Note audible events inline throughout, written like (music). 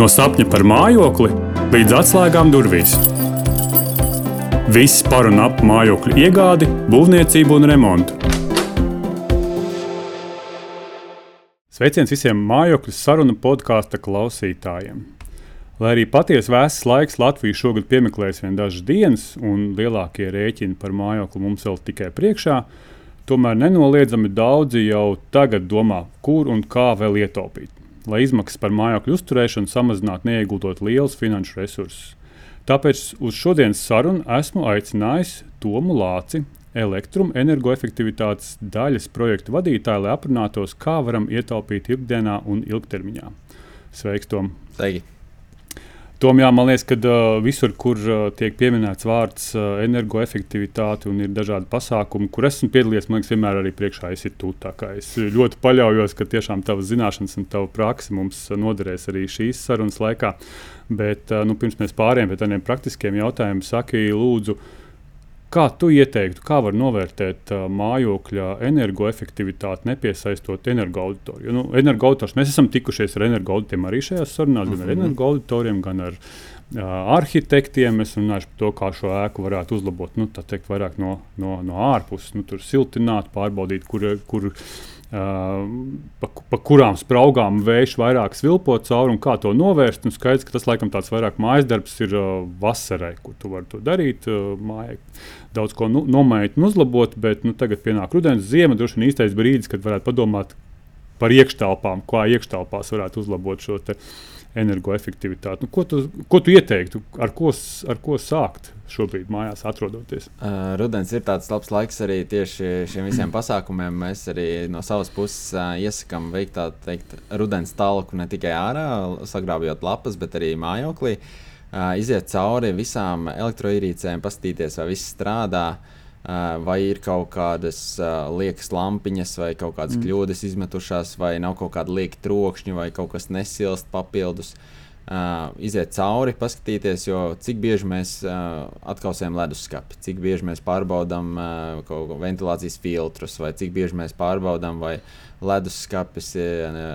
No sapņa par mājokli līdz atslēgām durvīs. Viss par un ap mājokļu iegādi, būvniecību un remontu. Sveiciens visiem mājokļu sarunu podkāstu klausītājiem. Lai arī patiesi vēss laiks Latviju šogad piemeklēs vien dažas dienas, un lielākie rēķini par mājokli mums vēl tikai priekšā, tomēr nenoliedzami daudzi jau tagad domā, kur un kā vēl ietaupīt lai izmaksas par mājokļu uzturēšanu samazinātu, neieguldot lielus finanšu resursus. Tāpēc uz šodienas sarunu esmu aicinājis Tomu Lāci, elektroenergoefektivitātes daļas projektu vadītāju, lai aprunātos, kā varam ietaupīt ikdienā un ilgtermiņā. Sveiks, Tom! Sveiki! Tomēr man liekas, ka uh, visur, kur uh, tiek pieminēts vārds uh, energoefektivitāte un ir dažādi pasākumi, kur esmu piedalījies, man liekas, vienmēr arī priekšā esi tu. Es ļoti paļaujos, ka tiešām tavas zināšanas un tava praksa mums noderēs arī šīs sarunas laikā. Bet uh, nu, pirms mēs pārējām pie tādiem praktiskiem jautājumiem, saki, lūdzu, uh, Kā tu ieteiktu, kā var novērtēt uh, mājokļa energoefektivitāti, nepiesaistot energoauditoriju? Nu, energoauditors, mēs esam tikušies ar energoauditiem arī šajās sarunās, mm -hmm. gan ar mhm. energoauditoriem, gan ar uh, arhitektiem. Mēs runājam par to, kā šo ēku varētu uzlabot, nu, tā teikt, vairāk no, no, no ārpuses, nu, tur siltināt, pārbaudīt, kur. kur pa, pa kurām spraugām vējš vairāk svilpo cauri un kā to novērst. Un skaidrs, ka tas laikam tāds vairāk mājas darbs ir uh, vasarai, kur tu vari to darīt. Uh, mājai daudz ko nu, nomainīt un uzlabot, bet nu, tagad pienāk rudens, ziema, droši vien īstais brīdis, kad varētu padomāt par iekštelpām, kā iekštelpās varētu uzlabot šo energoefektivitāti. Nu, ko, tu, ko tu ieteiktu, ar ko, ar ko sākt šobrīd mājās atrodoties? Uh, rudens ir tāds labs laiks arī tieši šiem visiem (clears throat) pasākumiem. Mēs arī no savas puses uh, iesakām veikt tādu teikt, rudens talku ne tikai ārā, sagrābjot lapas, bet arī mājoklī. Uh, iziet cauri visām elektroierīcēm, paskatīties, vai viss strādā. Uh, vai ir kaut kādas uh, liekas lampiņas, vai kaut kādas mm. kļūdas izmetušās, vai nav kaut kāda lieka trokšņa, vai kaut kas nesilst papildus. Uh, uh, iziet cauri, paskatīties, jo cik bieži mēs uh, atkausējam leduskapi, cik bieži mēs pārbaudām uh, ventilācijas filtrus, vai cik bieži mēs pārbaudām, vai leduskapis,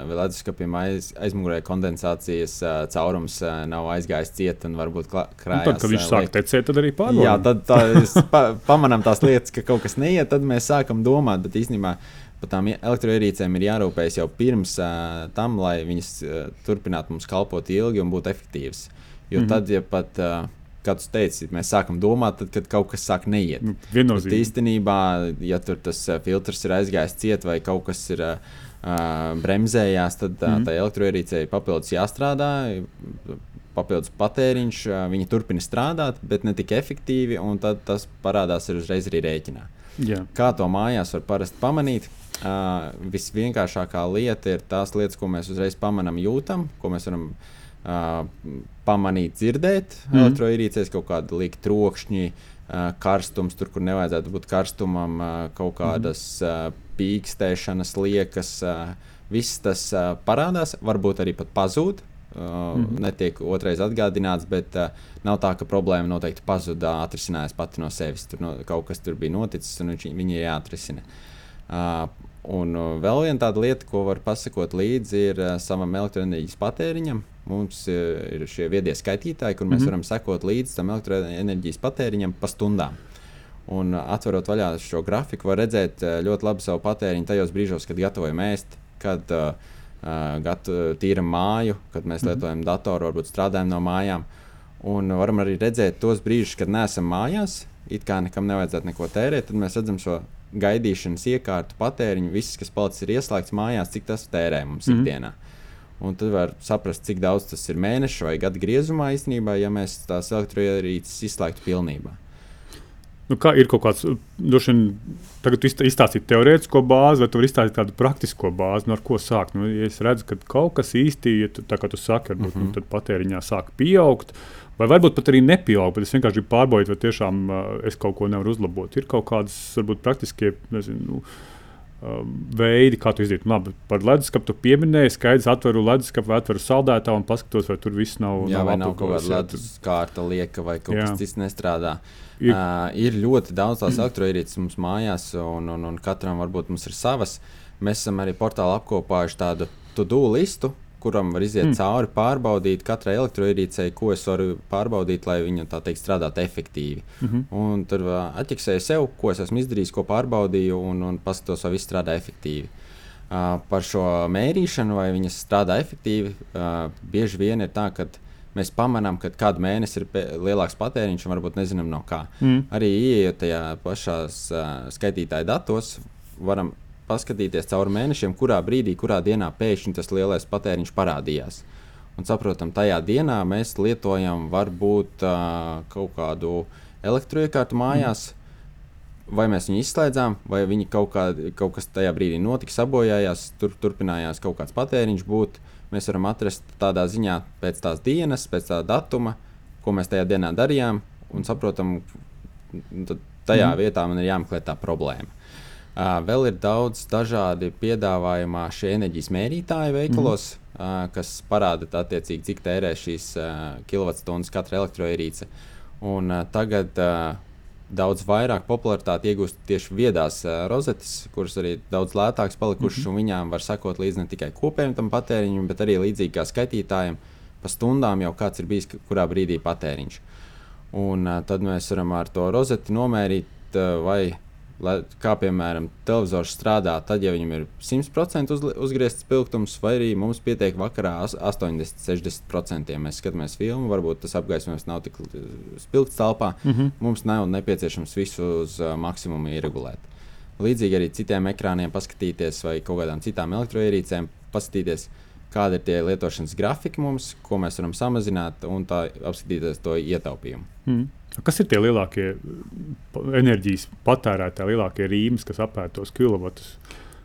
vai leduskapim aiz, aizmugurē kondensācijas uh, caurums uh, nav aizgājis ciet un varbūt krājās. Nu, tad, kad viņš sāk tecēt, tad arī pārbaudām. Jā, tad tā, pa, pamanām tās lietas, ka kaut kas neiet, tad mēs sākam domāt, bet īstenībā par tām elektroierīcēm ir jārūpējas jau pirms uh, tam, lai viņas uh, turpinātu mums kalpot ilgi un būt efektīvas. Jo mm -hmm. tad, ja pat, uh, kā tu teici, mēs sākam domāt, tad, kad kaut kas sāk neiet. Nu, Viennozīmīgi. Īstenībā, ja tur tas uh, filtrs ir aizgājis ciet vai kaut kas ir uh, bremzējās, tad uh, mm -hmm. tā elektroierīcei papildus jāstrādā. Papildus patēriņš, uh, viņi turpina strādāt, bet ne tik efektīvi, un tas parādās uzreiz arī rēķinā. Jā. Kā to mājās var parasti pamanīt? Uh, visvienkāršākā lieta ir tās lietas, ko mēs uzreiz pamanām, jūtam, ko mēs varam uh, pamanīt, dzirdēt. Mm. Elektroierīcēs kaut kāda līnija trokšņi, uh, karstums, tur, kur nevajadzētu būt karstumam, uh, kaut kādas uh, pīkstēšanas liekas. Uh, viss tas uh, parādās, varbūt arī pat pazūd. Uh, mm. Netiek otrais atgādināts, bet uh, nav tā, ka problēma noteikti pazuda, atrisinājās pati no sevis. Tur no, kaut kas tur bija noticis, un viņš, viņa jāatrisina. Uh, Uh, un vēl viena tāda lieta, ko var pasakot līdzi, ir savam elektroenerģijas patēriņam. Mums ir šie viedie skaitītāji, kur mēs mm -hmm. varam sekot līdzi tam elektroenerģijas patēriņam pa stundām. Un atverot vaļā šo grafiku, var redzēt ļoti labi savu patēriņu tajos brīžos, kad gatavojam ēst, kad uh, uh, gat, tīram māju, kad mēs mm -hmm. lietojam datoru, varbūt strādājam no mājām. Un varam arī redzēt tos brīžus, kad neesam mājās, it kā nekam nevajadzētu neko tērēt, tad mēs redzam šo gaidīšanas iekārtu patēriņu, viss, kas palicis, ir ieslēgts mājās, cik tas tērē mums mm -hmm. ikdienā. Un tad var saprast, cik daudz tas ir mēneša vai gada griezumā īstenībā, ja mēs tās elektroenerģijas izslēgtu pilnībā. Nu, kā ir kaut kāds, droši vien, tagad izstāstīt teorētisko bāzi, vai tu vari izstāstīt tādu praktisko bāzi, no ar ko sākt. Nu, ja es redzu, ka kaut kas īsti, ja tu, tā kā tu saki, varbūt, mm -hmm. nu, patēriņā sāk pieaugt, Vai varbūt pat arī nepieaug, bet es vienkārši gribu pārbaudīt, vai tiešām uh, es kaut ko nevaru uzlabot. Ir kaut kādas, varbūt, praktiskie nezinu, uh, veidi, kā to izdarīt. Labi, par leduskapu tu pieminēji, skaidrs, atveru leduskapu, atveru saldētāju un paskatos, vai tur viss nav. Jā, nav vai nav kaut kāda leduskārta lieka vai kaut jā. kas cits nestrādā. Ir, uh, ir ļoti daudz tās elektroierīces mums mājās, un, un, un katram varbūt mums ir savas. Mēs esam arī portālā apkopājuši tādu to-do listu, kuram var iziet mm. cauri, pārbaudīt katrai elektroierīcei, ko es varu pārbaudīt, lai viņa tā teikt strādātu efektīvi. Mm -hmm. Un tur atķeksēju sev, ko es esmu izdarījis, ko pārbaudīju, un, un paskatos, vai viss strādā efektīvi. Uh, par šo mērīšanu, vai viņas strādā efektīvi, uh, bieži vien ir tā, ka mēs pamanām, ka kādu mēnesi ir lielāks patēriņš, un varbūt nezinām no kā. Mm. Arī ienākot tajā pašā uh, skaitītāja datos, varam paskatīties cauri mēnešiem, kurā brīdī, kurā dienā pēkšņi tas lielais patēriņš parādījās. Un saprotam, tajā dienā mēs lietojam varbūt uh, kaut kādu elektroiekārtu mājās. Mm. Vai mēs viņu izslēdzām, vai viņi kaut, kā, kaut kas tajā brīdī notika, sabojājās, tur turpinājās kaut kāds patēriņš būt. Mēs varam atrast tādā ziņā pēc tās dienas, pēc tā datuma, ko mēs tajā dienā darījām, un saprotam, tajā mm. vietā man ir jāmeklē tā problēma. Vēl ir daudz dažādi piedāvājumā šie enerģijas mērītāji veikalos, mm. uh, kas parāda attiecīgi, cik tērē šīs kilovatstundas katra elektroierīce. Un, tagad daudz vairāk popularitāti iegūst tieši viedās uh, rozetes, kuras arī daudz lētākas palikušas, mm -hmm. un viņām var sekot līdzi ne tikai kopējam tam patēriņam, bet arī līdzīgi kā skaitītājiem pa stundām jau kāds ir bijis, kurā brīdī patēriņš. Un uh, tad mēs varam ar to rozeti nomērīt, uh, vai lai, kā piemēram televizors strādā, tad, ja viņam ir 100% uz, uzgriezts spilgtums, vai arī mums pietiek vakarā 80, 60%. Mēs skatāmies filmu, varbūt tas apgaismojums nav tik spilgts telpā. Mm -hmm. Mums nav nepieciešams visu uz uh, maksimumu ieregulēt. Līdzīgi arī citiem ekrāniem paskatīties, vai kaut kādām citām elektroierīcēm paskatīties, kāda ir tie lietošanas grafiki mums, ko mēs varam samazināt, un tā apskatīties to ietaupījumu. Mm. Kas ir tie lielākie enerģijas patērētāji, lielākie rīmes, kas apēta tos kilovatus?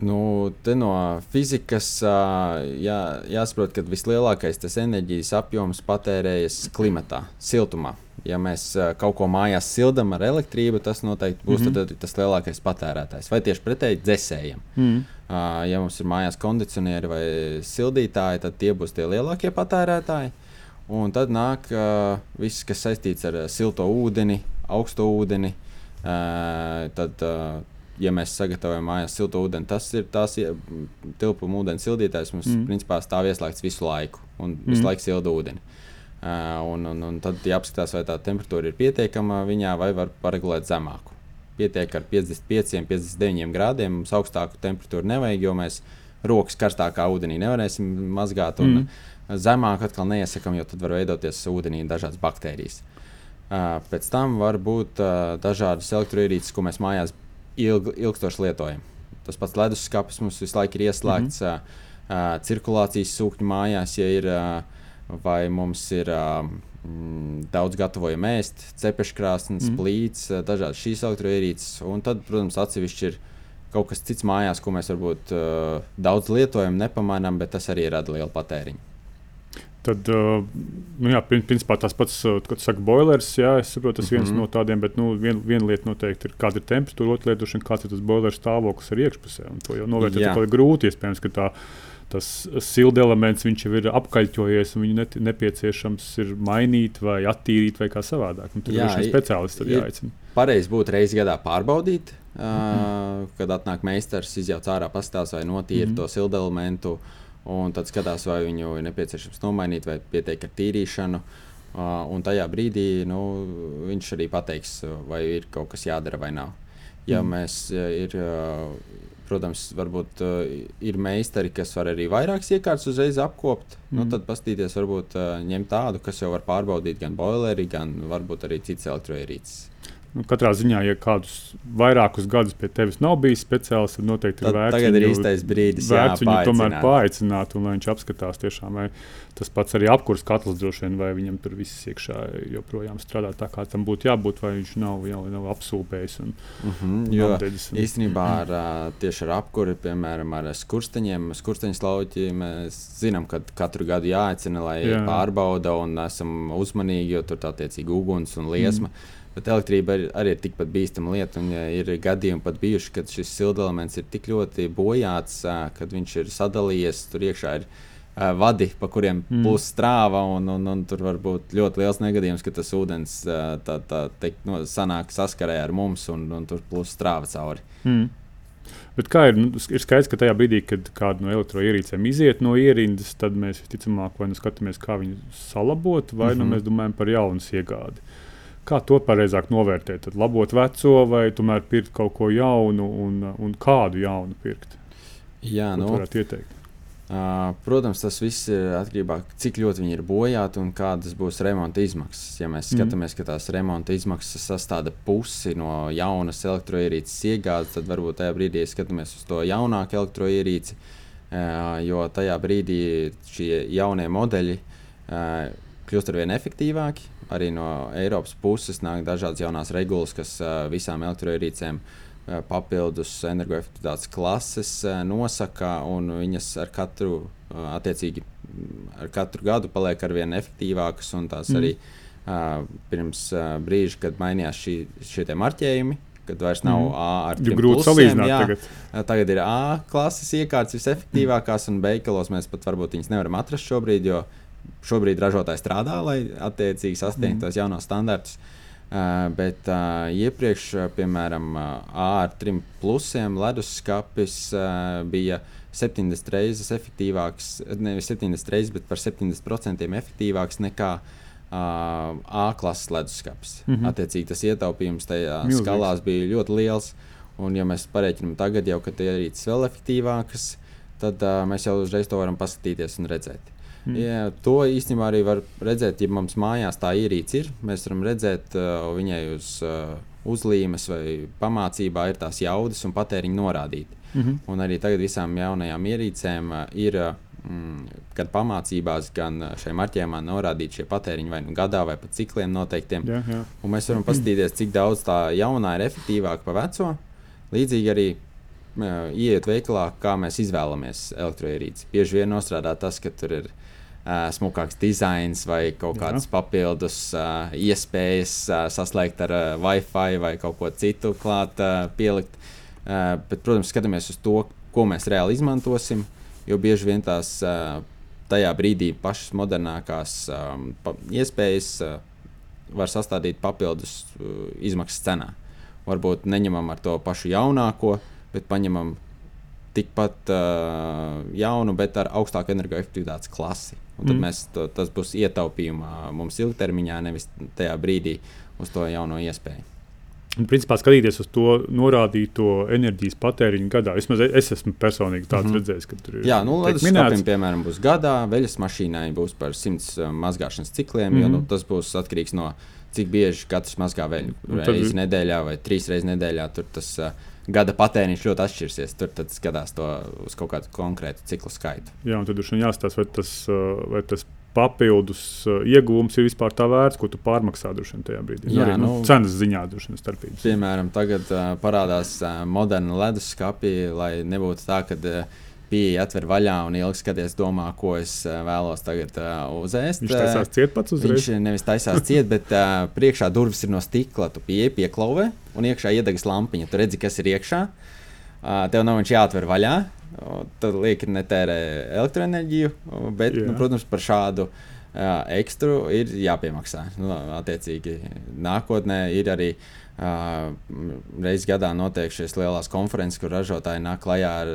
Nu, te no fizikas jā, jāsaprot, ka vislielākais tas enerģijas apjoms patērējas klimatā, siltumā. Ja mēs kaut ko mājās sildām ar elektrību, tas noteikti būs mm -hmm. tas lielākais patērētājs. Vai tieši pretēji dzēsējiem. Mm -hmm. Ja mums ir mājās kondicionieri vai sildītāji, tad tie būs tie lielākie patērētāji. Un tad nāk uh, viss, kas saistīts ar silto ūdeni, augsto ūdeni. Uh, tad, uh, ja mēs sagatavojam mājās silto ūdeni, tas ir tās tilpuma ūdens sildītājs. Mums mm. principā stāv ieslēgts visu laiku un mm. visu laiku silda ūdeni. Uh, un, un, un tad jāapskatās, vai tā temperatūra ir pietiekama viņā, vai var paregulēt zemāku. Pietiek ar 55, 59 grādiem. Mums augstāku temperatūru nevajag, jo mēs rokas karstākā ūdenī nevarēsim mazgāt. Un, mm zemāk atkal neiesakām, jo tad var veidoties ūdenī dažādas baktērijas. Pēc tam var būt dažādas elektroierīces, ko mēs mājās ilg, ilgstoši lietojam. Tas pats leduskapis mums visu laiku ir ieslēgts, mm -hmm. cirkulācijas sūkņi mājās, ja ir, vai mums ir mm, daudz gatavojam ēst, cepeškrāsnes, mm plīts, dažādas šīs elektroierīces. Un tad, protams, atsevišķi ir kaut kas cits mājās, ko mēs varbūt uh, daudz lietojam, nepamanām, bet tas arī rada lielu patēriņu. Tad, uh, nu jā, principā tas pats, uh, kad saka boilers, jā, es saprotu, tas viens mm -hmm. no tādiem, bet nu, vien, viena lieta noteikti ir, kāda ir temperatūra, otra lieta ir, kāds ir tas boilers stāvoklis ar iekšpusē. To jau novērtēt ir grūti, iespējams, ka tā, tas silda elements jau ir apkaļķojies, un viņu net, nepieciešams ir mainīt vai attīrīt vai kā savādāk. Un tur jā, ir speciālisti jāaicina. Pareizi būtu reizes gadā pārbaudīt, mm -hmm. uh, kad atnāk meistars, izjauc ārā pastāstīt vai notīra mm -hmm. to silda elementu. Un tad skatās, vai viņu ir nepieciešams nomainīt, vai pietiek ar tīrīšanu. Uh, un tajā brīdī nu, viņš arī pateiks, vai ir kaut kas jādara vai nav. Ja mm. mēs ir, protams, varbūt ir meistari, kas var arī vairākas iekārtas uzreiz apkopt, nu, mm. nu, tad paskatīties, varbūt ņemt tādu, kas jau var pārbaudīt gan boileri, gan varbūt arī citas elektroierīces. Nu, katrā ziņā, ja kādus vairākus gadus pie tevis nav bijis speciālists, tad noteikti tad ir vērts tagad ir īstais brīdis, jā, viņu tomēr paaicināt, un lai viņš apskatās tiešām, vai tas pats arī apkurs katls droši vien, vai viņam tur viss iekšā joprojām strādā tā, kā tam būtu jābūt, vai viņš nav, jau, nav apsūpējis. Un, mm -hmm, jo un... īstenībā ar, tieši ar apkuri, piemēram, ar skursteņiem, skursteņu slauķi, mēs zinām, ka katru gadu jāaicina, lai jā. pārbauda un esam uzmanīgi, jo tur tā tiecīgi uguns un liesma. Mm. Bet elektrība arī, arī ir tikpat bīstama lieta. Un, ja ir gadījumi pat bijuši, kad šis sildelements ir tik ļoti bojāts, kad viņš ir sadalījies. Tur iekšā ir vadi, pa kuriem mm. plūs strāva. Un, un, un tur var būt ļoti liels negadījums, ka tas ūdens tā, tā, teikt, no, sanāk saskarē ar mums un, un tur plūs strāva cauri. Mm. Bet kā ir, nu, ir skaidrs, ka tajā brīdī, kad kāda no elektroierīcēm iziet no ierindas, tad mēs visticamāk vai nu skatāmies, kā viņu salabot, vai mm -hmm. nu, mhm. mēs domājam par jaunu iegādi. Kā to pareizāk novērtēt? Tad labot veco vai tomēr pirkt kaut ko jaunu un, un kādu jaunu pirkt? Jā, ko nu, varētu ieteikt. Uh, protams, tas viss ir atkarībā no tā, cik ļoti viņi ir bojāti un kādas būs remonta izmaksas. Ja mēs mm. skatāmies, ka tās remonta izmaksas sastāv pusi no jaunas elektroierīces iegādes, tad varbūt tajā brīdī skatāmies uz to jaunāku elektroierīci, uh, jo tajā brīdī šie jaunie modeļi uh, kļūst ar vien efektīvāki. Arī no Eiropas puses nāk dažādas jaunās regulas, kas visām elektroierīcēm Eh, papildus energoefektivitātes klases eh, nosaka, un viņas ar katru, eh, attiecīgi, ar katru gadu paliek ar vien efektīvākas. Tās mm. arī pirms brīža, kad mainījās šī, šie marķējumi, kad vairs nav mm. A ar trim grūti salīdzināt. Jā, tagad. tagad ir A klases iekārtas visefektīvākās, un veikalos mēs pat varbūt viņas nevaram atrast šobrīd, jo šobrīd ražotāji strādā, lai attiecīgi sasniegtu mm. tos jaunos standartus. Uh, bet uh, iepriekš, uh, piemēram, uh, ar trim plusiem leduskapis uh, bija 70 reizes efektīvāks, nevis 70 reizes, bet par 70% efektīvāks nekā uh, A klases leduskapis. Mm -hmm. Attiecīgi, tas ietaupījums tajā Milzīgs. skalās bija ļoti liels. Un, ja mēs pareiķinām tagad, jau, kad ir ierīces vēl efektīvākas, tad uh, mēs jau uzreiz to varam paskatīties un redzēt. Mm. Jā, to īstenībā arī var redzēt, ja mums mājās tā ierīce ir. Mēs varam redzēt, uh, viņai uz uh, uzlīmes vai pamācībā ir tās jaudas un patēriņi norādīti. Mm -hmm. Un arī tagad visām jaunajām ierīcēm uh, ir. Uh, mm, kad pamācībās gan uh, šai marķējumā norādīti šie patēriņi vai nu gadā, vai pa cikliem noteiktiem. Jā, jā. Un mēs varam paskatīties, cik daudz tā jaunā ir efektīvāka par veco. Līdzīgi arī uh, ieiet veikalā, kā mēs izvēlamies elektroierīci. Bieži vien nostrādā tas, ka tur ir uh, smukāks dizains vai kaut kādas Jā. papildus uh, iespējas uh, saslēgt ar uh, Wi-Fi vai kaut ko citu klāt, uh, pielikt. Uh, bet, protams, skatāmies uz to, ko mēs reāli izmantosim, jo bieži vien tās uh, tajā brīdī pašas modernākās um, pa, iespējas uh, var sastādīt papildus uh, izmaksas cenā. Varbūt neņemam ar to pašu jaunāko, bet paņemam tikpat uh, jaunu, bet ar augstāku energoefektivitātes klasi. Un tad mm. mēs, to, tas būs ietaupījumā mums ilgtermiņā, nevis tajā brīdī uz to jauno iespēju. Un, principā, skatīties uz to norādīto enerģijas patēriņu gadā. Vismaz es esmu personīgi tāds mm -hmm. redzējis, ka tur ir. Jā, nu, leduskapim, piemēram, būs gadā, veļas mašīnai būs par 100 uh, mazgāšanas cikliem, mm -hmm. jo nu, mhm. tas būs atkarīgs no cik bieži katrs mazgā veļu. Nu, reizi tad... nedēļā vai trīs reizes nedēļā. Tur tas uh, gada patēriņš ļoti atšķirsies. Tur skatās to uz kaut kādu konkrētu ciklu skaitu. Jā, un tad jāstāsta, vai tas, vai tas papildus iegūms ir vispār tā vērts, ko tu pārmaksā droši vien tajā brīdī. Jā, arī, nu, nu, cenas ziņā droši vien starpības. Piemēram, tagad uh, parādās uh, moderna leduskapi, lai nebūtu tā, ka. Uh, pieeja atver vaļā un ilgi skaties, domā, ko es uh, vēlos tagad uh, uzēst. Viņš taisās ciet pats uzreiz. Viņš nevis taisās ciet, bet uh, priekšā durvis ir no stikla. Tu pieeji pieklauvē un iekšā iedegas lampiņa. Tu redzi, kas ir iekšā. Uh, tev nav viņš jāatver vaļā. Tad lieki netērē elektroenerģiju, bet, yeah. nu, protams, par šādu uh, ekstru ir jāpiemaksā. Nu, attiecīgi, nākotnē ir arī uh, reizes gadā notiek šīs lielās konferences, kur ražotāji nāk klajā ar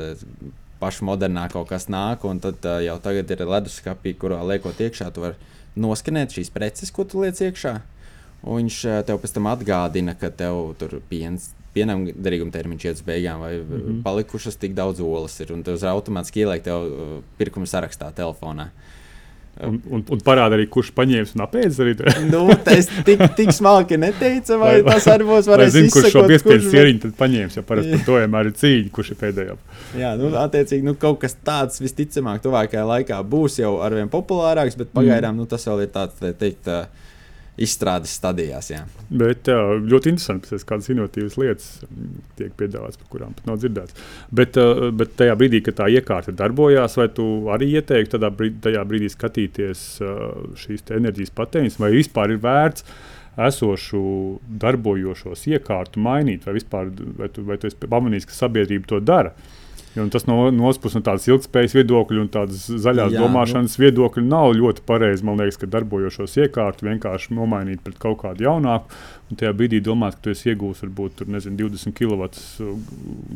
pašu modernāko, kas nāk, un tad uh, jau tagad ir leduskapī, kurā liekot iekšā, tu vari noskanēt šīs preces, ko tu liec iekšā. Un viņš uh, tev pēc tam atgādina, ka tev tur piens. Pienam derīguma termiņš iet uz beigām, vai mm -hmm. palikušas tik daudz olas ir. Un uzreiz automātiski ieliek tev uh, pirkuma sarakstā telefonā. Uh, Un, un, un parāda arī, kurš paņēmis un apēdis arī. (laughs) nu, tas tik, tik smalki neteica, vai, vai tas arī būs varēs zinu, kurš šo piespiedu sieriņu tad paņēmis, jo parasti par to vienmēr ir cīņa, kurš ir pēdējā. Jā, nu, attiecīgi, nu, kaut kas tāds visticamāk tuvākajā laikā būs jau arvien populārāks, bet pagaidām, mm. nu, tas vēl ir tāds, tā teikt, uh, izstrādes stadijās. Jā. Bet jā, ļoti interesanti, ka kādas inovatīvas lietas tiek piedāvātas, par kurām pat nav dzirdēts. Bet, bet tajā brīdī, kad tā iekārta darbojās, vai tu arī ieteiktu brīdī, tajā brīdī skatīties šīs enerģijas patēriņas, vai vispār ir vērts esošu darbojošos iekārtu mainīt, vai vispār vai tu, vai tu esi pamanījis, ka sabiedrība to dara? Jo tas no puses, no tādas ilgspējas viedokļa un tādas zaļās Jā, domāšanas nu. viedokļa nav ļoti pareizi. Man liekas, ka darbojošos iekārtu vienkārši nomainīt pret kaut kādu jaunāku. Un tajā brīdī domāt, ka tu esi iegūmis varbūt tur, nezinu, 20 kW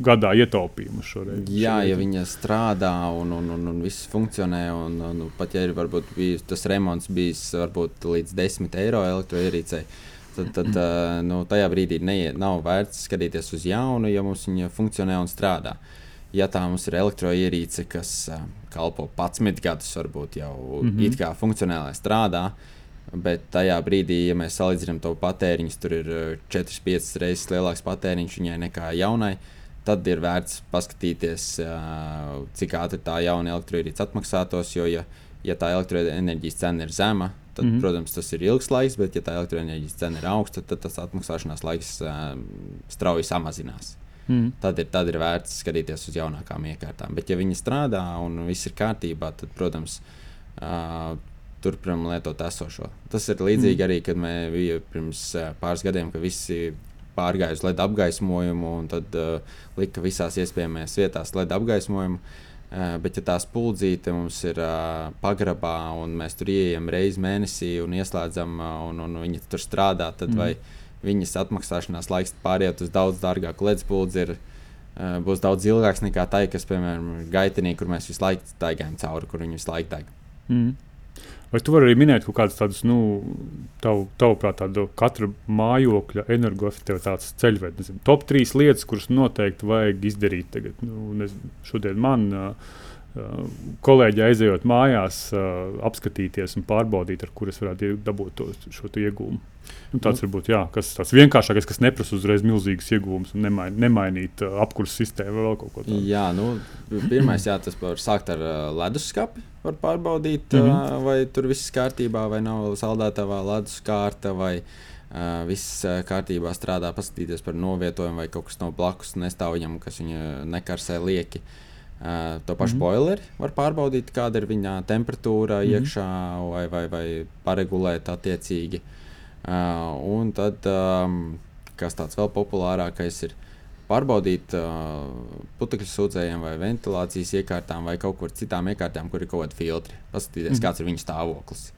gadā ietaupījumu šoreiz. Jā, šoreiz. ja viņa strādā un, un, un, un viss funkcionē, un, un pat ja ir varbūt bijis, tas remonts bijis varbūt līdz 10 eiro elektroierīcei tad, tad (clears throat) uh, nu, tajā brīdī neiet, nav vērts skatīties uz jaunu, ja mums viņa funkcionē un strādā. Ja tā mums ir elektroierīce, kas uh, kalpo 11 gadus, varbūt jau mm -hmm. it kā funkcionāli strādā, bet tajā brīdī, ja mēs salīdzinām to patēriņu, tur ir 4-5 reizes lielāks patēriņš viņai nekā jaunai. Tad ir vērts paskatīties, uh, cik ātri tā jauna elektroenerģija atmaksātos. Jo, ja, ja tā elektroenerģijas cena ir zema, tad, mm -hmm. protams, tas ir ilgs laiks, bet, ja tā elektroenerģijas cena ir augsta, tad tas atmaksāšanās laiks uh, strauji samazinās. Mm. Tad, ir, tad ir vērts skatīties uz jaunākām iekārtām. Bet, ja viņi strādā un viss ir kārtībā, tad, protams, uh, turpinām lietot esošo. Tas ir līdzīgi mm. arī, kad mēs bijām pirms pāris gadiem, kad visi pārgāja uz LED apgaismojumu un tad uh, lika visās iespējamajās vietās LED apgaismojumu. Uh, bet, ja tā spuldzīte mums ir uh, pagrabā un mēs tur ieejam reizi mēnesī un ieslēdzam, uh, un, un viņi tur strādā, tad mm. vai viņas atmaksāšanās laiks pāriet uz daudz dārgāku ledus spuldzi ir, uh, būs daudz ilgāks nekā tai, kas, piemēram, ir gaitenī, kur mēs visu laiku staigājam cauri, kur viņi visu laiku deg. Mm. Vai tu vari arī minēt kaut kādas tādas, nu, tavu, tavuprāt, tādu katra mājokļa energoefektivitātes ceļvedu? Top trīs lietas, kuras noteikti vajag izdarīt tagad. Nu, nezinu, šodien man uh, kolēģi aizejot mājās, apskatīties un pārbaudīt, ar kuras varētu dabūt to, šo iegūmu. Nu, tāds nu, varbūt jā, kas tāds vienkāršākais, kas neprasa uzreiz milzīgas iegūmus un nemain, nemainīt apkursu sistēmu vai vēl kaut ko tādu. Jā, nu, pirmais, jā, tas var sākt ar leduskapi. Var pārbaudīt, mm -hmm. vai tur viss kārtībā, vai nav saldētavā leduskārta, vai uh, viss uh, kārtībā strādā, paskatīties par novietojumu, vai kaut kas no blakus nestāv viņam, kas viņa nekarsē lieki. Uh, Uh, to pašu mm -hmm. boileri var pārbaudīt, kāda ir viņa temperatūra mm -hmm. iekšā, vai, vai, vai paregulēt attiecīgi. Uh, un tad, um, kas tāds vēl populārākais ir, pārbaudīt uh, putekļu sūdzējiem vai ventilācijas iekārtām vai kaut kur citām iekārtām, kur ir kaut kādi filtri. Paskatīties, mm -hmm. kāds ir viņu stāvoklis.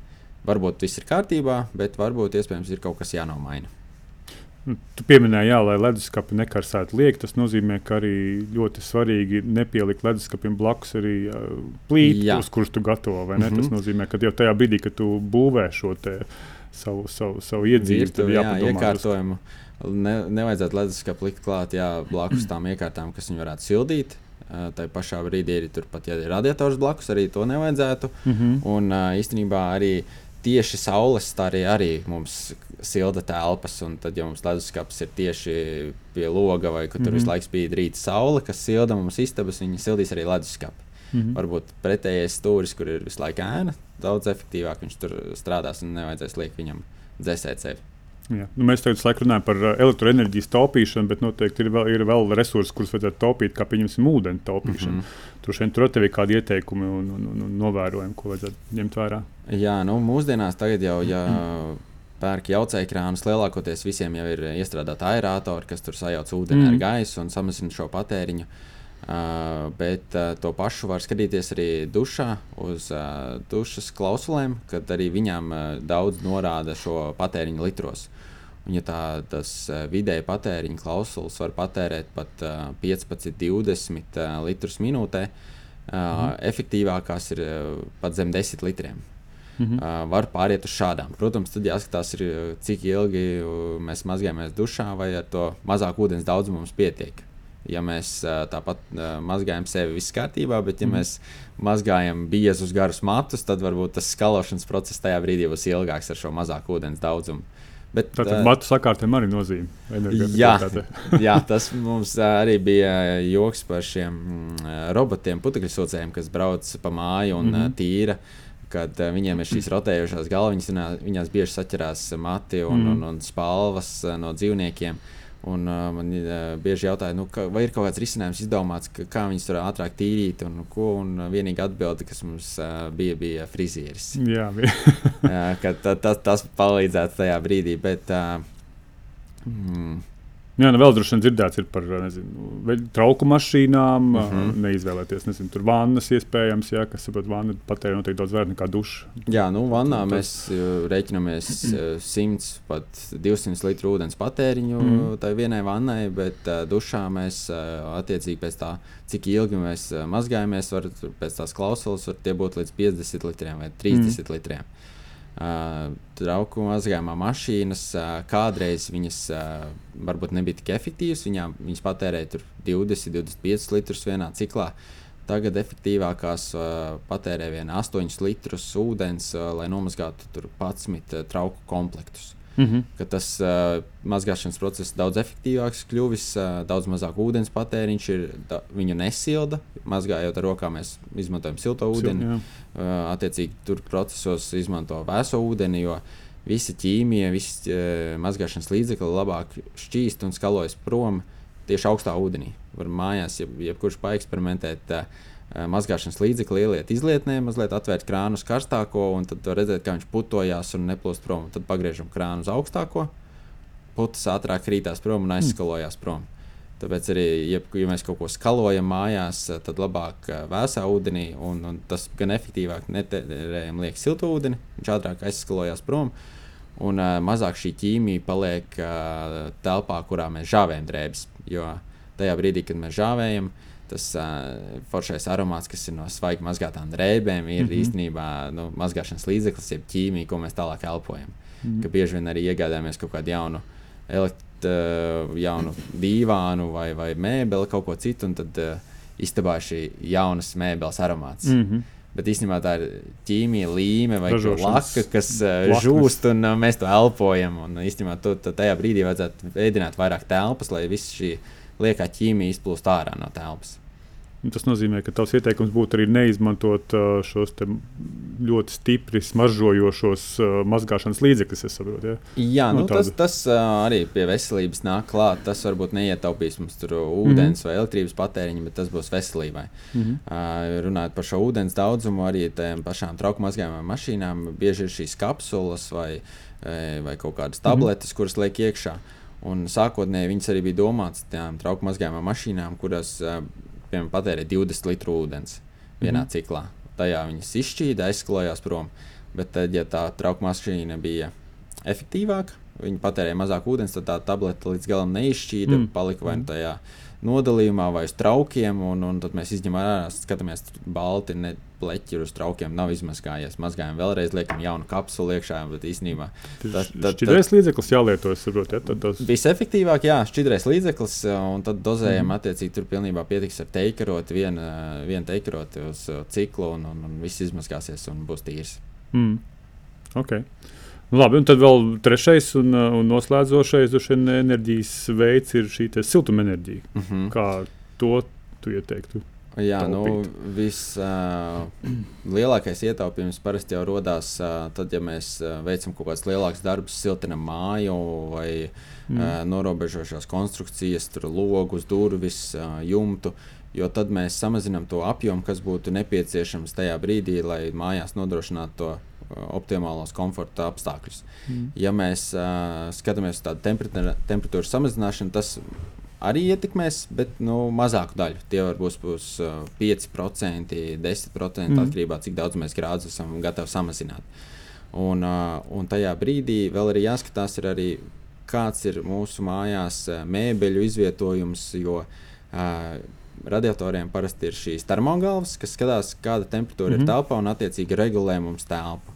Varbūt viss ir kārtībā, bet varbūt iespējams ir kaut kas jānomaina. Nu, tu pieminēji, jā, lai leduskapi nekarsētu lieki. Tas nozīmē, ka arī ļoti svarīgi nepielikt leduskapim blakus arī uh, plīti, uz kuras tu gatavo. Mm -hmm. Tas nozīmē, ka jau tajā brīdī, kad tu būvē šo savu, savu, savu iedzīvi, tad jāpadomā. Jā, iekārtojumu. Ne, nevajadzētu leduskapu likt klāt jā, blakus tām iekārtām, kas viņu varētu sildīt. Uh, tā pašā brīdī arī turpat, ja ir radiators blakus, arī to nevajadzētu. Mm -hmm. Un uh, īstenībā arī tieši saules starī arī mums silda telpas, un tad, ja mums leduskapis ir tieši pie loga, vai kur tur mm -hmm. visu laiku spīd rīta saule, kas silda mums istabas, viņi sildīs arī leduskapi. Mm -hmm. Varbūt pretējais stūris, kur ir visu laiku ēna, daudz efektīvāk viņš tur strādās un nevajadzēs liekt viņam dzēsēt sevi. Jā. Nu, mēs tagad laiku runājam par elektroenerģijas taupīšanu, bet noteikti ir vēl, ir vēl resursi, kurus vajadzētu taupīt, kā piemēram ūdeni taupīšanu. Mm -hmm. Tur šeit tur ir kādi ieteikumi un, un, un, un novērojumi, ko vajadzētu ņemt vērā. Jā, nu, mūsdienās tagad jau. Ja, mm -hmm pērk jaucēkrānus, lielākoties visiem jau ir iestrādāti aerātori, kas tur sajauc ūdeni mm. ar gaisu un samazina šo patēriņu. Uh, bet uh, to pašu var skatīties arī dušā, uz uh, dušas klausulēm, kad arī viņām uh, daudz norāda šo patēriņu litros. Un, ja tā, tas uh, vidēji patēriņa klausulis var patērēt pat uh, 15, 20 uh, litrus minūtē, uh, mm. efektīvākās ir uh, pat zem 10 litriem. -hmm. uh, var pāriet uz šādām. Protams, tad jāskatās, ir, cik ilgi mēs mazgājamies dušā, vai ar to mazāk ūdens daudzumu mums pietiek. Ja mēs uh, tāpat uh, mazgājam sevi, viss kārtībā, bet ja mm. mēs mazgājam biezus garus matus, tad varbūt tas skalošanas process tajā brīdī būs ilgāks ar šo mazāku ūdens daudzumu. Bet, Tātad uh, matu sakārtēm arī nozīmē. Jā, (laughs) jā, tas mums arī bija joks par šiem mm, robotiem, putekļu sūcējiem, kas brauc pa māju un mm -hmm. tīra uh, kad uh, viņiem ir šīs (clears throat) rotējošās galviņas, viņās, bieži saķerās mati un, mm. un, un spalvas uh, no dzīvniekiem. Un, uh, man uh, bieži jautāja, nu, ka, vai ir kaut kāds risinājums izdomāts, ka, kā viņus tur ātrāk tīrīt. Un, ko, un vienīgā atbilde, kas mums uh, bija, bija frizieris. Jā, bija. (laughs) uh, ta, ta, tas palīdzētu tajā brīdī. Bet, uh, mm, Jā, nu vēl droši vien dzirdēts par nezinu, trauku mašīnām, uh -huh. neizvēlēties, nezinu, tur vannas iespējams, jā, kas, saprot, vanna patērē noteikti daudz vairāk nekā duša. Jā, nu, vannā tas... mēs rēķinamies 100 pat 200 litru ūdens patēriņu mm. -hmm. tai vienai vannai, bet uh, dušā mēs uh, attiecīgi pēc tā, cik ilgi mēs uh, mazgājamies, var pēc tās klausulas, var tie būt līdz 50 litriem vai 30 mm. litriem. Uh, trauku mazgājumā mašīnas uh, kādreiz viņas uh, varbūt nebija tik efektīvas. Viņām, viņas patērēja 20, 25 litrus vienā ciklā. Tagad efektīvākās uh, patērē vien 8 litrus ūdens, uh, lai nomazgātu 11 uh, trauku komplektus. Mm -hmm. Tas uh, mazgāšanas process ir daudz efektīvāks, kļuvis uh, daudz mazāk ūdens patēriņš, ir, da, viņu nesilda. Mazgājot ar rokām, mēs izmantojam silto ūdeni. Sil, uh, attiecīgi, tur procesos izmanto vēso ūdeni, jo visa ķīmija, visi uh, mazgāšanas līdzekļi labāk šķīst un skalojas prom tieši augstā ūdenī. Var mājās, jeb, jebkurš paeksperimentēt. Uh, mazgāšanas līdzekli ieliet izlietnē, mazliet atvērt krānu uz karstāko, un tad redzēt, kā viņš putojās un neplūst prom. Tad pagriežam krānu uz augstāko, putas ātrāk krītās prom un aizskalojās prom. Tāpēc arī, ja, ja mēs kaut ko skalojam mājās, eh, tad labāk eh, vēsā ūdenī, un, un tas gan efektīvāk netērējam liekas siltu ūdeni, viņš ātrāk aizskalojās prom. Un uh, mazāk šī ķīmija paliek uh, telpā, kurā mēs žāvējam drēbes. Jo tajā brīdī, kad mēs žāvējam, uh, tas uh, foršais aromāts, kas ir no svaigi mazgātām drēbēm, ir mm -hmm. īstenībā nu, mazgāšanas līdzeklis, jeb ķīmija, ko mēs tālāk elpojam. Mm -hmm. Ka bieži vien arī iegādājamies kaut kādu jaunu, elekt, uh, jaunu dīvānu vai, vai mēbeli, kaut ko citu, un tad uh, istabā šī jaunas mēbeles aromāts. Mm -hmm. Bet īstenībā tā ir ķīmija, līme vai laka, kas uh, žūst, un uh, mēs to elpojam. Un īstenībā to, to tajā brīdī vajadzētu veidot vairāk telpas, lai viss šī liekā ķīmija izplūst ārā no telpas. Tas nozīmē, ka tavs ieteikums būtu arī neizmantot uh, šos ļoti stipri smaržojošos uh, mazgāšanas līdzekļus. Ja? Jā, no, nu, tāda... tas, tas uh, arī pie veselības nāk klāt. Tas varbūt neietaupīs mums ūdens mm -hmm. vai elektrības patēriņu, bet tas būs veselībai. Mm -hmm. uh, runājot par šo ūdens daudzumu, arī tām pašām trauku mazgājumām mašīnām bieži ir šīs kapsulas vai, vai kaut kādas mhm. tabletes, mm -hmm. kuras liek iekšā. Un sākotnēji viņas arī bija domātas tām trauku mazgājumām mašīnām, kuras uh, piemēram, patērē 20 litru ūdens vienā mm -hmm. ciklā. Tajā viņas izšķīda, aizsklājās prom. Bet, tad, ja tā trauka mašīna bija efektīvāka, viņi patērēja mazāk ūdens, tad tā tablete līdz galam neizšķīda, mm. palika vai nu tajā nodalījumā vai uz traukiem, un, un tad mēs izņemam ārā, skatāmies, balti, ne pleķi uz traukiem nav izmazgājies. Mazgājam vēlreiz, liekam jaunu kapsulu iekšā, bet īstenībā tas ir šķidrais līdzeklis jālieto. Saprot, ja, tas... Visefektīvāk, jā, šķidrais līdzeklis, un tad dozējam mm. attiecīgi tur pilnībā pietiks ar teikaroti, vienu vien teikaroti uz ciklu, un, un, un viss izmazgāsies un būs tīrs. Mm. Okay. Labi, un tad vēl trešais un, un noslēdzošais enerģijas veids ir šī siltumenerģija. Mm -hmm. Kā to tu ieteiktu? Jā, taupīt. nu, vislielākais uh, ietaupījums parasti jau radās uh, tad, ja mēs uh, veicam kaut kādus lielākus darbus, siltinam māju vai mm. uh, norobežošās konstrukcijas, tur logus, durvis, uh, jumtu. Jo tad mēs samazinām to apjomu, kas būtu nepieciešams tajā brīdī, lai mājās nodrošinātu to optimālos komforta apstākļus. Mm. Ja mēs uh, skatāmies uz tādu temperatūru samazināšanu, tas arī ietekmēs, bet nu, mazāku daļu. Tie varbūt būs uh, 5%, 10% mm. atkarībā no cik daudz mēs grādus esam gatavi samazināt. Un, uh, un tajā brīdī vēl ir jāskatās, ir arī, kāds ir mūsu mājās uh, mēbeļu izvietojums. Jo, uh, Radiatoriem parasti ir šīs termogalvas, kas skatās, kāda temperatūra mm -hmm. ir mhm. telpā un attiecīgi regulē mums telpu.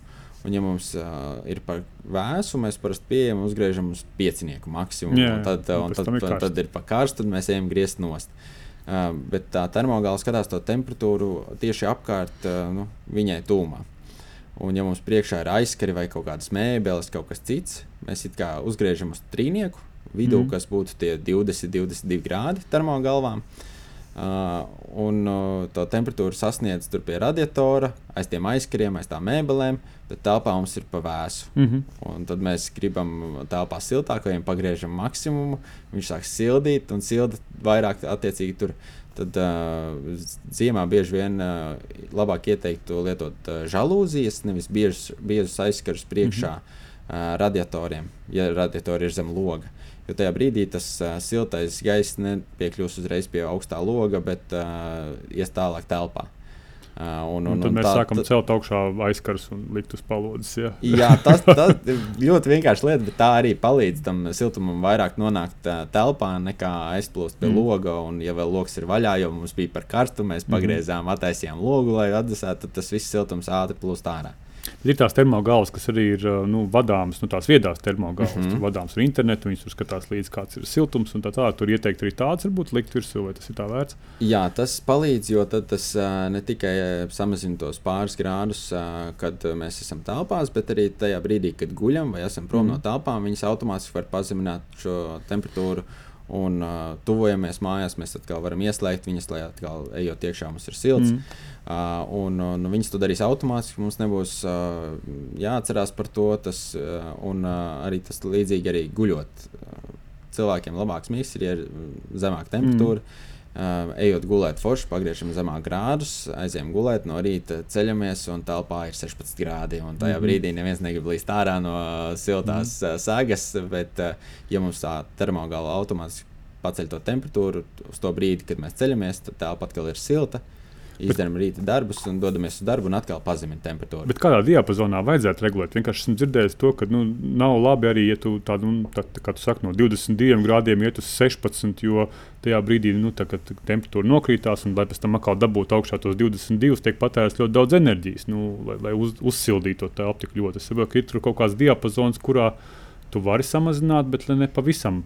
Un, ja mums uh, ir par vēsu, mēs parasti pieejam, uzgriežam uz piecinieku maksimumu. Jā, un tad, un tad, tad, tad, tad ir par karstu, tad mēs ejam griezt nost. Uh, bet tā termogāla skatās to temperatūru tieši apkārt uh, nu, viņai tūmā. Un, ja mums priekšā ir aizskari vai kaut kādas mēbeles, kaut kas cits, mēs kā uzgriežam uz trīnieku vidū, mm. kas būtu tie 20, 22 grādi termogalvām. Uh, un uh, to temperatūru sasniedz tur pie radiatora, aiz tiem aizkariem, aiz tām mēbelēm, bet telpā mums ir pa vēsu. Mm -hmm. Un tad mēs gribam telpā siltāk, vai pagriežam maksimumu. Viņš sāk sildīt un silda vairāk attiecīgi tur. Tad uh, ziemā bieži vien uh, labāk ieteiktu lietot uh, žalūzijas, nevis biežus, aizkarus priekšā mm -hmm. uh, radiatoriem, ja radiatori ir zem loga. Jo tajā brīdī tas uh, siltais gaiss nepiekļūst uzreiz pie augstā loga, bet uh, ies tālāk telpā. Uh, un, un, un tad mēs tā, sākam celt augšā aizkars un likt uz palodzes. Ja. jā, tas, (laughs) tas ir ļoti vienkārši lieta, bet tā arī palīdz tam siltumam vairāk nonākt uh, telpā nekā aizplūst pie mm. loga. Un, ja vēl lokus ir vaļā, jo mums bija par karstu, mēs mhm. pagriezām, mm. attaisījām logu, lai atdusētu, tad tas viss siltums ātri plūst ārā. Ir tās termogālas, kas arī ir nu, vadāmas, nu, tās viedās termogālas, mm -hmm. vadāmas ar internetu. Viņas tur skatās līdzi, kāds ir siltums un tā tālāk. Tur ieteikt arī tāds, varbūt likt virsū, vai tas ir tā vērts. Jā, tas palīdz, jo tas ne tikai samazina tos pāris grādus, kad mēs esam telpās, bet arī tajā brīdī, kad guļam vai esam prom mm -hmm. no telpām, viņas automātiski var pazemināt šo temperatūru un uh, tuvojamies mājās, mēs atkal varam ieslēgt viņas, lai atkal ejot iekšā mums ir silts. Mm. Uh, un, un viņas to darīs automātiski. Mums nebūs uh, jāatcerās par to. Tas, uh, un uh, arī tas līdzīgi arī guļot. Uh, cilvēkiem labāks mīgs ir, ja ir zemāka temperatūra. Mm. Uh, ejot gulēt, forši pagriežam zemāk grādus, aizējām gulēt, no rīta ceļamies un telpā ir 16 grādi. Tajā mm -hmm. brīdī neviens negrib līst ārā no siltās mm -hmm. sēgas, bet, uh, ja mums tā termogāla automātiski paceļ to temperatūru uz to brīdi, kad mēs ceļamies, tad telpa atkal ir silta. Uh, izdarām rīta darbus un dodamies uz darbu un atkal pazeminam temperatūru. Bet kādā diapazonā vajadzētu regulēt? Vienkārši esmu dzirdējis to, ka nu, nav labi arī, ja tu tādu, nu, tā, kā tu saki, no 22 grādiem iet uz 16, jo tajā brīdī, nu, tā, kad temperatūra nokrītās un lai pēc tam atkal dabūtu augšā tos 22, tiek patērēts ļoti daudz enerģijas, nu, lai, lai uz, uzsildītu to telpu tik ļoti. Es saprotu, ka ir tur kaut kāds diapazons, kurā tu vari samazināt, bet ne pavisam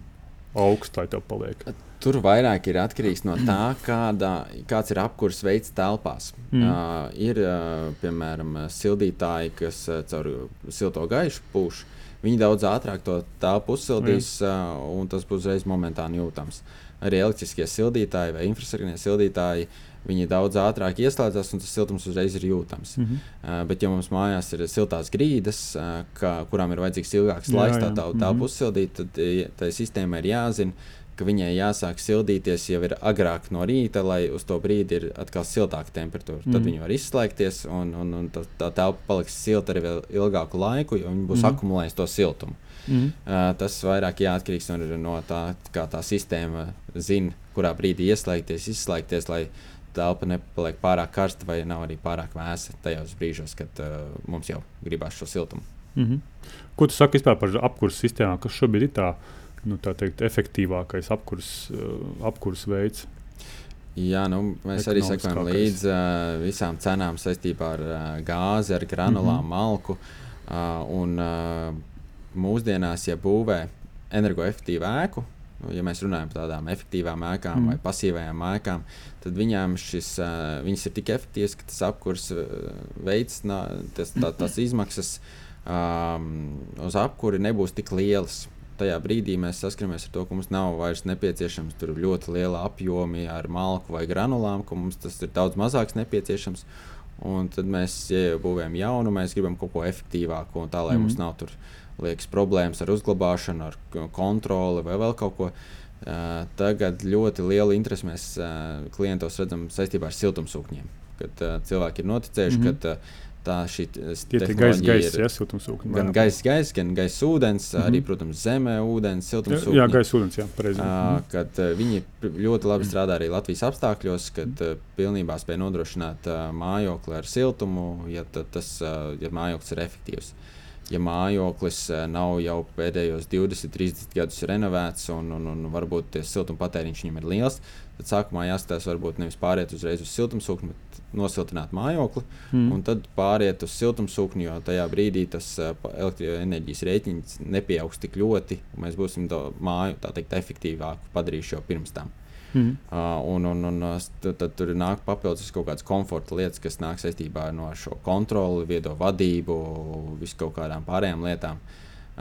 augsts, lai tev paliek. Tur vairāk ir atkarīgs no tā, kāda, kāds ir apkurss veids telpās. Mm. Uh, ir, uh, piemēram, sildītāji, kas uh, caur silto gaišu pūš. Viņi daudz ātrāk to telpu uzsildīs, mm. uh, un tas būs uzreiz momentāni jūtams. Arī elektriskie sildītāji vai infrasarkanie sildītāji uh, viņi daudz ātrāk ieslēdzas, un tas siltums uzreiz ir jūtams. Mm -hmm. uh, bet, ja mums mājās ir siltās grīdas, uh, ka, kurām ir vajadzīgs ilgāks laiks, tā tā, tā mm -hmm. uzsildīt, tad tai sistēmai ir jāzina, ka viņai jāsāk sildīties jau ir agrāk no rīta, lai uz to brīdi ir atkal siltāka temperatūra. Mm. Tad viņi var izslēgties, un, un, un tā, tā telpa paliks silta arī vēl ilgāku laiku, jo viņi būs mm. akumulējuši to siltumu. Mm. Uh, tas vairāk jāatkarīgs no, no tā, kā tā sistēma zina, kurā brīdī ieslēgties, izslēgties, lai telpa nepaliek pārāk karsta vai nav arī pārāk vēsa tajos brīžos, kad uh, mums jau gribās šo siltumu. Mm -hmm. Ko tu saki par apkursu sistēmām, kas šobrīd ir tā? Nu, teikt, efektīvākais apkurs, uh, apkurs veids. Jā, nu, mēs arī sekojam līdzi uh, visām cenām saistībā ar uh, gāzi, ar granulām, mm -hmm. malku. Uh, un, uh, mūsdienās, ja būvē energoefektīvu ēku, nu, ja mēs runājam par tādām efektīvām ēkām mm. vai pasīvajām ēkām, tad viņām šis, uh, viņas ir tik efektīvas, ka tas apkurs veids, tas, tā, tās izmaksas um, uz apkuri nebūs tik lielas tajā brīdī mēs saskaramies ar to, ka mums nav vairs nepieciešams ļoti liela apjomi ar malku vai granulām, ka mums tas ir daudz mazāks nepieciešams. Un tad mēs ja būvējam jaunu, mēs gribam kaut ko efektīvāku, un tā lai mm. mums nav tur liekas problēmas ar uzglabāšanu, ar kontroli vai vēl kaut ko. Uh, tagad ļoti lielu interesi mēs uh, klientos redzam saistībā ar siltumsūkņiem. Kad uh, cilvēki ir noticējuši, mm -hmm. ka uh, tā šī gaisa, gaisa, ja, siltumsūkņi. Gan gaisa, gaisa, gan gaisa ūdens, mm -hmm. arī, protams, zemē ūdens, siltumsūkņi. Jā, gaisa ūdens, jā, pareizi. Uh, kad uh, viņi ļoti labi strādā arī Latvijas apstākļos, kad uh, pilnībā spēj nodrošināt uh, mājokli ar siltumu, ja tas, uh, ja mājoklis ir efektīvs. Ja mājoklis uh, nav jau pēdējos 20, 30 gadus renovēts un, un, un varbūt siltuma patēriņš viņam ir liels, tad sākumā jāskatās, varbūt nevis pāriet uzreiz uz siltumsūkni, bet nosiltināt mājokli, mm. un tad pāriet uz siltumsūkni, jo tajā brīdī tas uh, elektroenerģijas rēķins nepieaugs tik ļoti, un mēs būsim to māju teikt, efektīvāku padarījuši jau pirms tam. Mm. Uh, un, un, un tad, tur nāk papildus kaut kādas komforta lietas, kas nāk saistībā ar no šo kontroli, viedo vadību, visu kaut kādām pārējām lietām.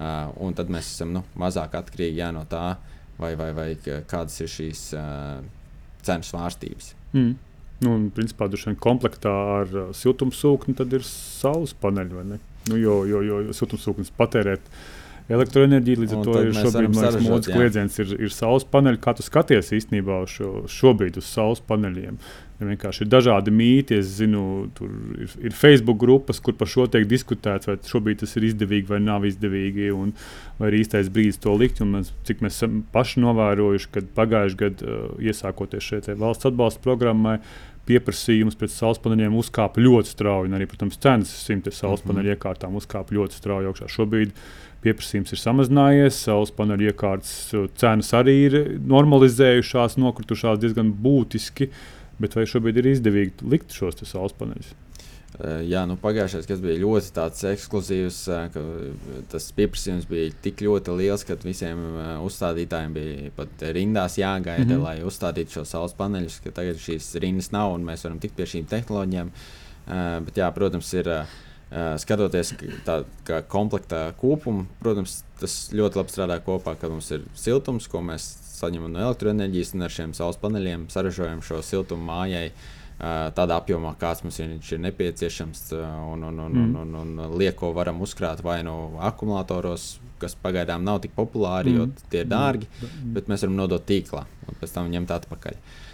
Uh, un tad mēs esam nu, mazāk atkarīgi jā, no tā, vai, vai, vai kādas ir šīs uh, cenu svārstības. Mm. Nu, un, principā, vien komplektā ar uh, siltumsūkni tad ir saules paneļi. Nu, jo, jo, jo siltumsūknis patērēt elektroenerģiju. Līdz ar to ir šobrīd liekas, modes kliedziens, ir, ir saules paneļi. Kā tu skaties īstenībā šo, šobrīd uz saules paneļiem? Ja vienkārši ir dažādi mīti. Es zinu, tur ir, ir Facebook grupas, kur par šo tiek diskutēts, vai šobrīd tas ir izdevīgi vai nav izdevīgi, un vai ir īstais brīdis to likt. Un mēs, cik mēs paši novērojuši, kad pagājušajā gadā, uh, iesākoties šeit valsts atbalsta programmai, pieprasījums pēc saules paneļiem uzkāpa ļoti strauji, un arī, protams, cenas simtiem saules paneļu mm -hmm. iekārtām uzkāpa ļoti strauji augšā. Šobrīd pieprasījums ir samazinājies, saules paneļu iekārtas uh, cenas arī ir normalizējušās, nokritušās diezgan būtiski. Bet vai šobrīd ir izdevīgi likt šos saules paneļus? Uh, jā, nu, pagājušais gads bija ļoti ekskluzīvs. Uh, tas pieprasījums bija tik ļoti liels, ka visiem uzstādītājiem bija pat rindās jāgaida, mm -hmm. lai uzstādītu šo saules paneļus. Tagad šīs rindas nav un mēs varam tikt pie šīm tehnoloģijām. Bet, jā, protams, ir skatoties tā komplekta kopumu, protams, tas ļoti labi strādā kopā, kad mums ir siltums, ko mēs saņemam no elektroenerģijas un ar šiem saules paneļiem saražojam šo siltumu mājai. Tādā apjomā, kāds mums ir, ir nepieciešams, un, un, un, mm. un, un, un lieko varam uzkrāt vai no akumulatoros, kas pagaidām nav tik populāri, mm. jo tie ir dārgi, mm. bet mēs varam nodot tīklā un pēc tam ņemt atpakaļ. Uh,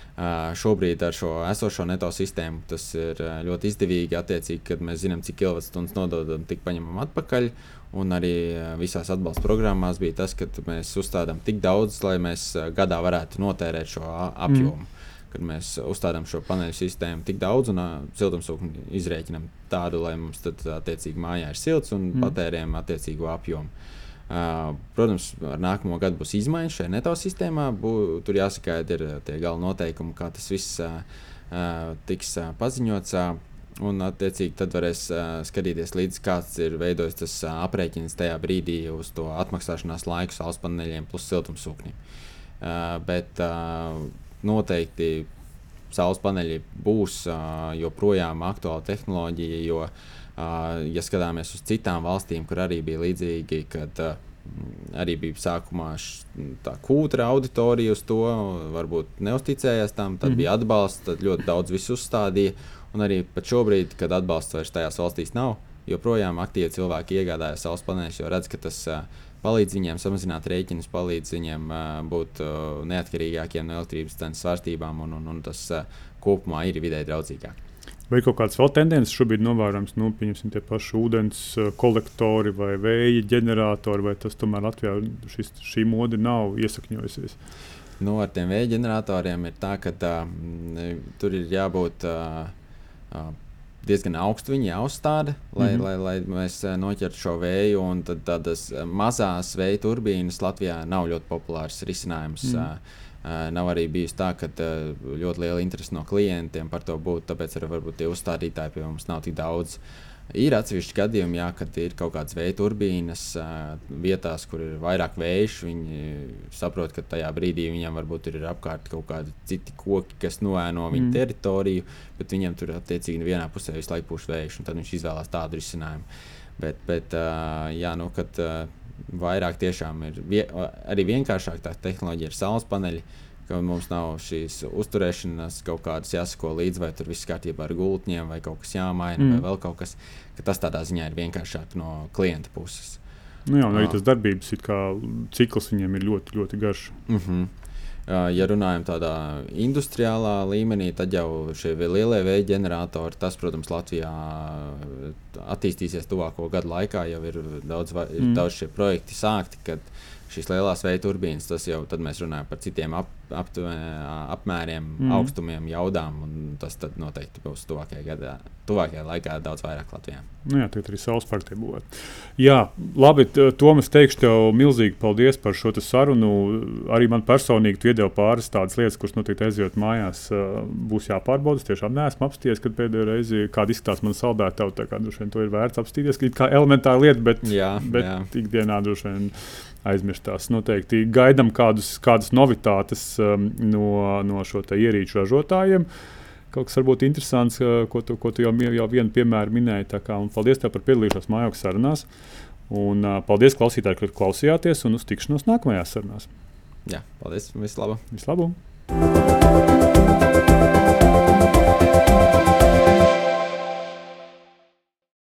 šobrīd ar šo esošo neto sistēmu tas ir ļoti izdevīgi. Attiecīgi, kad mēs zinām, cik kilovatstundas nododam, tik paņemam atpakaļ. Un arī eh, visās atbalsta programmās bija tas, ka mēs uzstādām tik daudz, lai mēs eh, gadā varētu notērēt šo apjomu. Mm. Kad mēs uzstādām šo paneļu sistēmu tik daudz un siltumsūkni izrēķinām tādu, lai mums tad attiecīgi mājā ir silts un mm. patērējam attiecīgo apjomu. Uh, protams, ar nākamo gadu būs izmaiņas šajā neto sistēmā. Bū, tur jāsakaida ir tie gala noteikumi, kā tas viss uh, uh, tiks uh, paziņots. Uh, Un, attiecīgi, tad varēs uh, skatīties līdzi, kāds ir veidojis tas uh, aprēķins tajā brīdī uz to atmaksāšanās laiku saules paneļiem plus siltumsūkņiem. Uh, bet uh, noteikti saules paneļi būs uh, joprojām aktuāla tehnoloģija, jo, uh, ja skatāmies uz citām valstīm, kur arī bija līdzīgi, kad arī bija sākumā tā kūtra auditorija uz to, varbūt neusticējās tam, tad mm -hmm. bija atbalsts, tad ļoti daudz visu uzstādīja. Un arī pat šobrīd, kad atbalsts vairs tajās valstīs nav, joprojām aktīvi cilvēki iegādājas saules paneļus, jo redz, ka tas palīdz viņiem samazināt rēķinus, palīdz viņiem būt neatkarīgākiem no elektrības cenas svārstībām, un, un, un tas kopumā ir vidē draudzīgāk. Vai kaut kādas vēl tendences šobrīd novērojams, nu, pieņemsim, tie paši ūdens kolektori vai vēja ģeneratori, vai tas tomēr Latvijā šis, šī mode nav iesakņojusies? Nu, ar tiem vēja ģeneratoriem ir tā, ka uh, tur ir jābūt. Uh, diezgan augstu viņi jāuzstāda, lai, mm -hmm. lai, lai mēs noķertu šo vēju. Tad tādas mazās vēja turbīnas Latvijā nav ļoti populārs risinājums. Mm -hmm. Nav arī bijis tā, ka ļoti liela interese no klientiem par to būtu. Tāpēc arī varbūt tie uzstādītāji pie mums nav tik daudz. Ir atsevišķi gadījumi, jā, kad ir kaut kādas vēja turbīnas vietās, kur ir vairāk vējš. Viņi saprot, ka tajā brīdī viņiem varbūt ir apkārt kaut kādi citi koki, kas noēno viņu mm. teritoriju, bet viņiem tur attiecīgi vienā pusē visu laiku pūš vējš, un tad viņš izvēlās tādu risinājumu. Bet, bet jā, nu, kad vairāk tiešām ir vie arī vienkāršāk tā tehnoloģija ir saules paneļi ka mums nav šīs uzturēšanas kaut kādas jāsako līdzi, vai tur viss kārtībā ar gultņiem, vai kaut kas jāmaina, mm. vai vēl kaut kas. Tas tādā ziņā ir vienkāršāk no klienta puses. Nu jā, arī tas darbības cikls viņiem ir ļoti, ļoti garš. Mm -hmm. Ja runājam tādā industriālā līmenī, tad jau šie lielie vēja ģeneratori, tas, protams, Latvijā attīstīsies tuvāko gadu laikā. Jau ir daudz, ir mm. daudz šie projekti sākti, kad šīs lielās vēja turbīnas, tas jau tad mēs runājam par citiem ap, ap, apmēriem, mm. augstumiem, jaudām. Tas noteikti būs tuvākajā, gadā, tuvākajā laikā daudz vairāk Latvijā. Nu jā, tagad arī saules parki būvēt. Jā, labi, Tomas, teikšu tev milzīgi paldies par šo sarunu. Arī man personīgi tu iedeva pāris tādas lietas, kuras noteikti aizjot mājās, būs jāpārbauda. Tiešām neesmu apsties, kad pēdējo reizi kāda izskatās man saldētā. Tā kā droši vien to ir vērts apstīties, kā elementāra lieta, bet, jā, bet jā. ikdienā droši vien aizmirstās. Noteikti gaidām kādus, kādas novitātes um, no, no šo ierīču ražotājiem. Kaut kas varbūt interesants, uh, ko tu, ko tu jau, jau vienu piemēru minēji. Kā, paldies tev par piedalīšanos mājokļu sarunās. Un, uh, paldies klausītājiem, ka klausījāties un uz tikšanos nākamajās sarunās. Jā, paldies. Vislabāk. Vislabāk.